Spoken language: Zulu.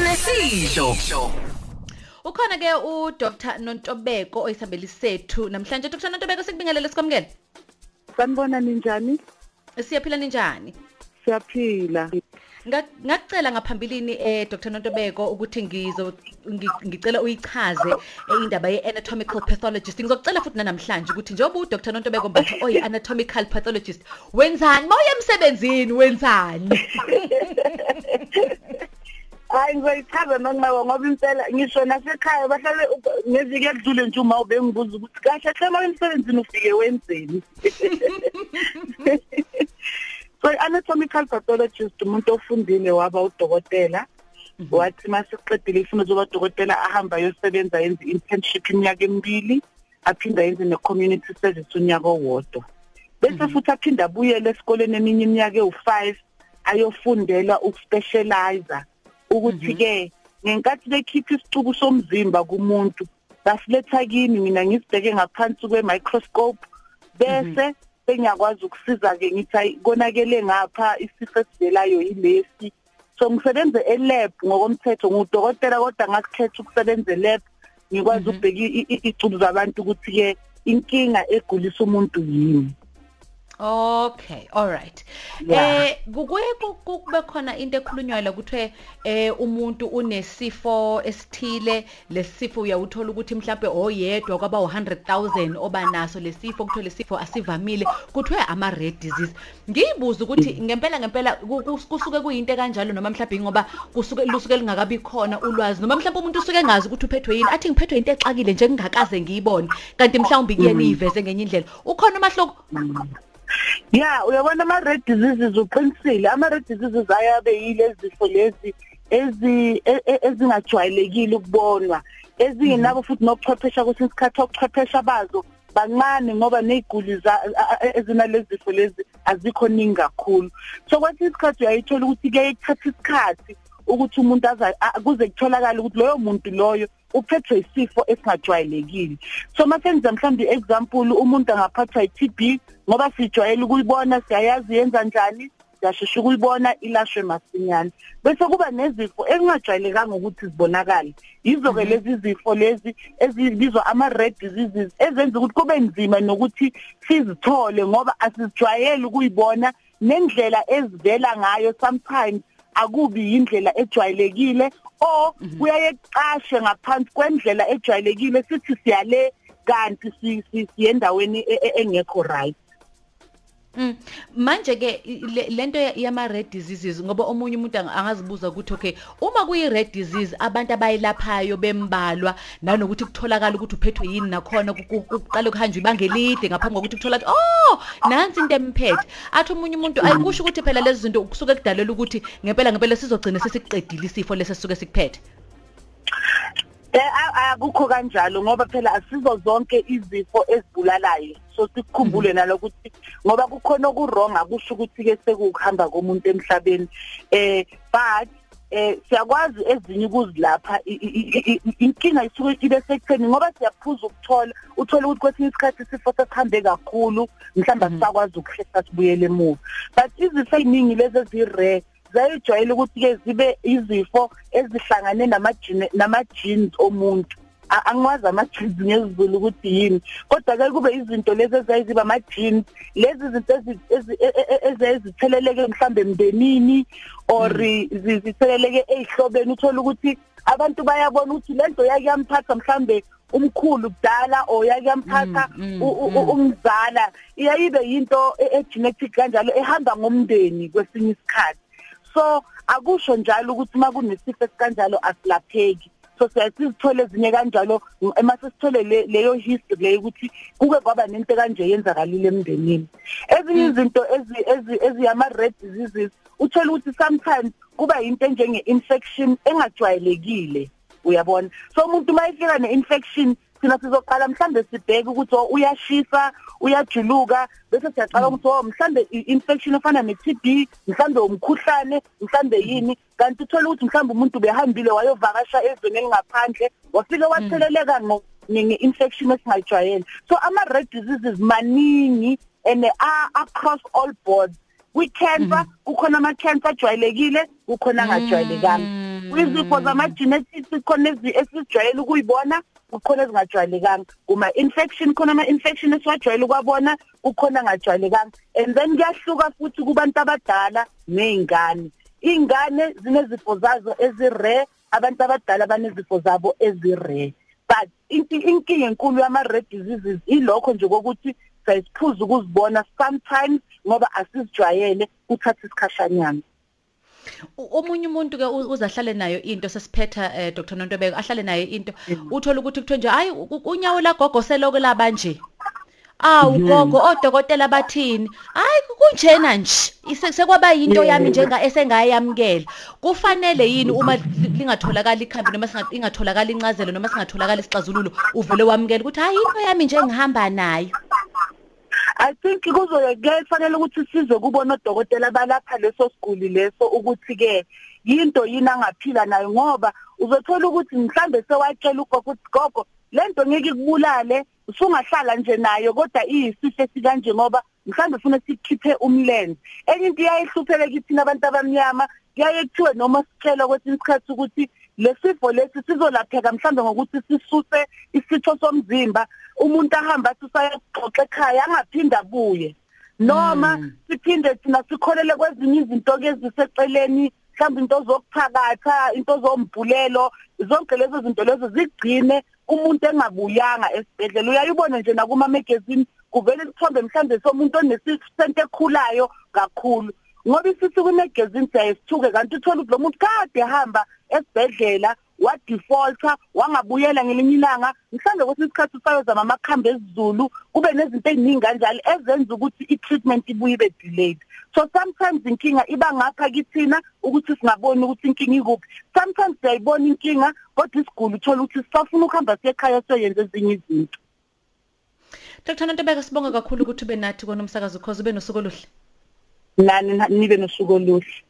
nesidlo Ukhona ke u Dr Nontobeko oyisabeli sethu. Namhlanje Dr Nontobeko sikubingelele sikwamukele sanibona ninjani? Siyaphila ninjani? Siyaphila. Nga- Ngakucela ngaphambilini eh Dr Nontobeko ukuthi ngizo ngi- ngicela uyichaze eh, indaba ye anatomical pathologist. Ngizokucela futhi namhlanje ukuthi njengoba u Dr Nontobeko mbatha oyi anatomical pathologist wenzani? Mawuye emsebenzini wenzani? hayi ngizoyichaza nonqaba ngoba impela ngisho nasekhaya bahlale ngeviki ekudlule nje uma ube ngibuza ukuthi kahle hlelo emsebenzini ufike wenzeni? So anatomical pathologist umuntu ofundile waba udokotela. Wathi masiqedile ifundo zoba udokotela ahamba ayosebenza yenza internship iminyaka emibili aphinda yenze ne-community service unyaka owodwa. Bese futhi aphinda abuyele esikoleni eminye iminyaka ewu-5 ayofundela ukuspecializer. Ukuthi ke ngenkathi bekhipha isicubu somzimba kumuntu basiletha kimi mina ngisibheke ngaphansi kwe-microscope bese sengiyakwazi ukusiza ke ngithi hayi konakele ngapha isifo esivelayo yilesi so ngisebenze e-lab ngokomthetho ngudokotela kodwa ngakhetha ukusebenza e-lab ngikwazi ukubheka icubu zabantu ukuthi ke inkinga egulisa umuntu yini Okay, all right. Eh kukuye ku- kube khona into ekhulunywayo la kuthiwe eh umuntu unesifo esithile. Lesifo uyawuthola ukuthi mhlawumbe oyedwa kwaba u100000 obanaso lesifo kuthiwe lesifo asivamile. Kuthiwe ama rare disease. Ngiyibuza ukuthi ngempela ngempela ku- kusuke kuyinto kanjalo noma mhlawumbe ngoba kusuke lusuke lingakabi khona ulwazi noma mhlawumbe umuntu usuke engazi ukuthi uphethwe yini athi ngiphethwe into exakile nje ngingakaze ngiyibone. Kanti mhlawumbe kuyena iveze ngenye indlela. Ukhona umahluko? Yeah, uyabona ama red diseases uqinisile. Ama red diseases ayabe yile zifo lezi ezi e- e- ezingajwayelekile ukubonwa. Ezingenabo futhi nokuchwephesha kwesinye isikhathi okuchwephesha bazo bancane ngoba neziguli ezinalezi zifo lezi azikho ningi kakhulu. So kwesinye isikhathi uyayithola ukuthi ke ithatha isikhathi ukuthi umuntu aza kuze kutholakala ukuthi loyo muntu loyo uphethwe isifo esingajwayelekile. So masenza mhlawumbe example umuntu angaphathwa i-TB ngoba sijwayele ukuyibona siyayazi yenza njani siyashesha ukuyibona ilashwe masinyane. Bese kuba nezifo engajwayelekanga ukuthi zibonakale. Yizo ke lezi zifo lezi ezibizwa ama red diseases ezenza ukuthi kube nzima nokuthi sizithole ngoba asizijwayele ukuyibona nendlela ezivela ngayo sometimes. Akubi indlela ejwayelekile o kuyaye kuqashe ngaphansi kwendlela ejwayelekile sithi siyale kanti si- si- siyendaweni e- e- engekho right. Mm. Manje ke i- le- lento ya- yama red diseases ngoba omunye umuntu anga- angazibuza ukuthi okay uma kuyi red disease abantu abayilaphayo bembalwa nanokuthi kutholakala ukuthi uphethwe yini nakhona ku- ku- kuqale kuhanjwe ibanga elide ngaphambi kokuthi kuthola oh nansi into emphethe athi omunye umuntu ayikusho ukuthi phela lezi zinto kusuke kudalela ukuthi ngempela ngempela sizogcina sesiqedile isifo lesisuke sikuphethe Eh a- akukho kanjalo ngoba phela asizo zonke izifo ezibulalayo. So sikukhumbule nalokuthi ngoba kukhona okurong akusho ukuthi ke sekuhamba komuntu emhlabeni. Eh but eh siyakwazi ezinye ukuzilapha inkinga isuke ibe sekutheni ngoba siyaphuza ukuthola uthola ukuthi kwesinye isikhathi isifo sesihambe kakhulu mhlawumbe asisakwazi ukuhlisa sibuyele emuva. But izifo eziningi lezi ezire zayijwayele ukuthi ke zibe izifo ezihlangane namajini namajins omuntu. A- angiwazi ama-genes ngesiZulu ukuthi yini. Kodwa ke kube izinto lezi ezayiziba ama-genes lezi zinto ezi- ezi- e- e- e- ezayizitheleleke mhlambe emndenini or zi- zitheleleke ezihlobeni uthola ukuthi abantu bayabona ukuthi lento yake yamphatha mhlambe umkhulu kudala or yake yamphatha Mm, mm, u- u- mm. umzala. Iyayibe into e- e-genetic kanjalo ehamba ngomndeni kwesinye isikhathi. So akusho njalo ukuthi uma kunesifo esikanjalo asilapheki. So siyasizithole ezinye kanjalo emase sithole le- leyo history leyo ukuthi kuke kwaba nento kanje yenzakalile emndenini. Ezinye izinto ezi- ezi- eziyama red diseases uthola ukuthi sometimes kuba into enjenge infection engajwayelekile. Uyabona? So umuntu mayifika ne-infection thina sizoqala mhlambe sibheke ukuthi oh, uyashisa uyajuluka bese siyaqala ukuthi oh mhlambe i-infection efana ne-TB mhlambe umkhuhlane mhlambe yini. Kanti uthola ukuthi mhlambe umuntu behambile wayovakasha ezweni elingaphandle wafike watheleleka ngo nge-infection esingajwayele so ama-red diseases maningi and are across all boards. Kwi-cancer kukhona ama-cancer ajwayelekile kukhona angajwayelekanga. Kwizifo zama-genetics khona ezi- esijwayele ukuyibona kukhona ezingajwayelekanga kuma-infection khona ama-infection esiwajwayele ukwabona kukhona angajwayelekanga and then kuyahluka futhi kubantu abadala ney'ngane. Iy'ngane zinezifo zazo ezi-rare abantu abadala banezifo zabo ezi-rare. But inki- inkinga enkulu yama-red diseases ilokho nje kokuthi sayisiphuza ukuzibona sometimes ngoba asizijwayele kuthatha isikhashanyana. Omunye umuntu ke uzahlale nayo into sesiphetha eh, Dr. Nontobeko ahlale nayo into. Uthola ukuthi kuthiwe nje hayi unyawo lagogo seloko laba nje. Awu gogo odokotela bathini? Hayi kunjena nje. Sekwaba yinto yami njenga esengayamkela kufanele yini uma li- lingatholakala ikhambi noma singa- ingatholakala incazelo noma singatholakala isixazululo uvele wamukela ukuthi hayi into yami nje ngihamba nayo. I think kuzoke kufanele ukuthi size kubona odokotela balapha leso siguli leso ukuthi ke yinto yini angaphila nayo? Ngoba uzothola ukuthi mhlambe sewatshela ugogo ukuthi gogo lento ngeke ikubulale usungahlala nje nayo kodwa iyisifo esikanje ngoba mhlambe ufuna sikhiphe umlenze. Enye into iyayihlupheke kithina abantu abamnyama kuyaye kuthiwe noma sitshela kwesinye isikhathi ukuthi lesifo lesi sizolapheka mhlambe ngokuthi sisuse isitho somzimba. Umuntu ahamba athi usayaxoxa ekhaya angaphinda abuye. Noma siphinde thina sikholele kwezinye izinto ke eziseceleni mhlawumbe into zokuphakatha into zombhulelo zonke lezo zinto lezo zigcine umuntu engabuyanga esibhedlela. Uyayibona nje nakuma magazine kuvele isithombe mhlambe somuntu onesisente ekhulayo kakhulu. Ngoba isithi kumagazine siyayisithuke kanti uthola ukuthi lo muntu kade ehamba esibhedlela wadefaulta wangabuyela ngelinye ilanga. Mhlambe kwesinye isikhathi usayozama amakhambi esiZulu kube nezinto eziningi kanjalo ezenza ukuthi i-treatment ibuye ibe delayed. So sometimes inkinga iba ngapha kithina ukuthi singaboni ukuthi inkinga ikuphi. Sometimes siyayibona inkinga kodwa isiguli uthola ukuthi sisafuna ukuhamba siyekhaya siyoyenza ezinye izinto. Dr Nontobeko sibonga kakhulu ukuthi ube nathi konomsakazo cause ube nosuku oluhle. Nani nibe nosuku oluhle.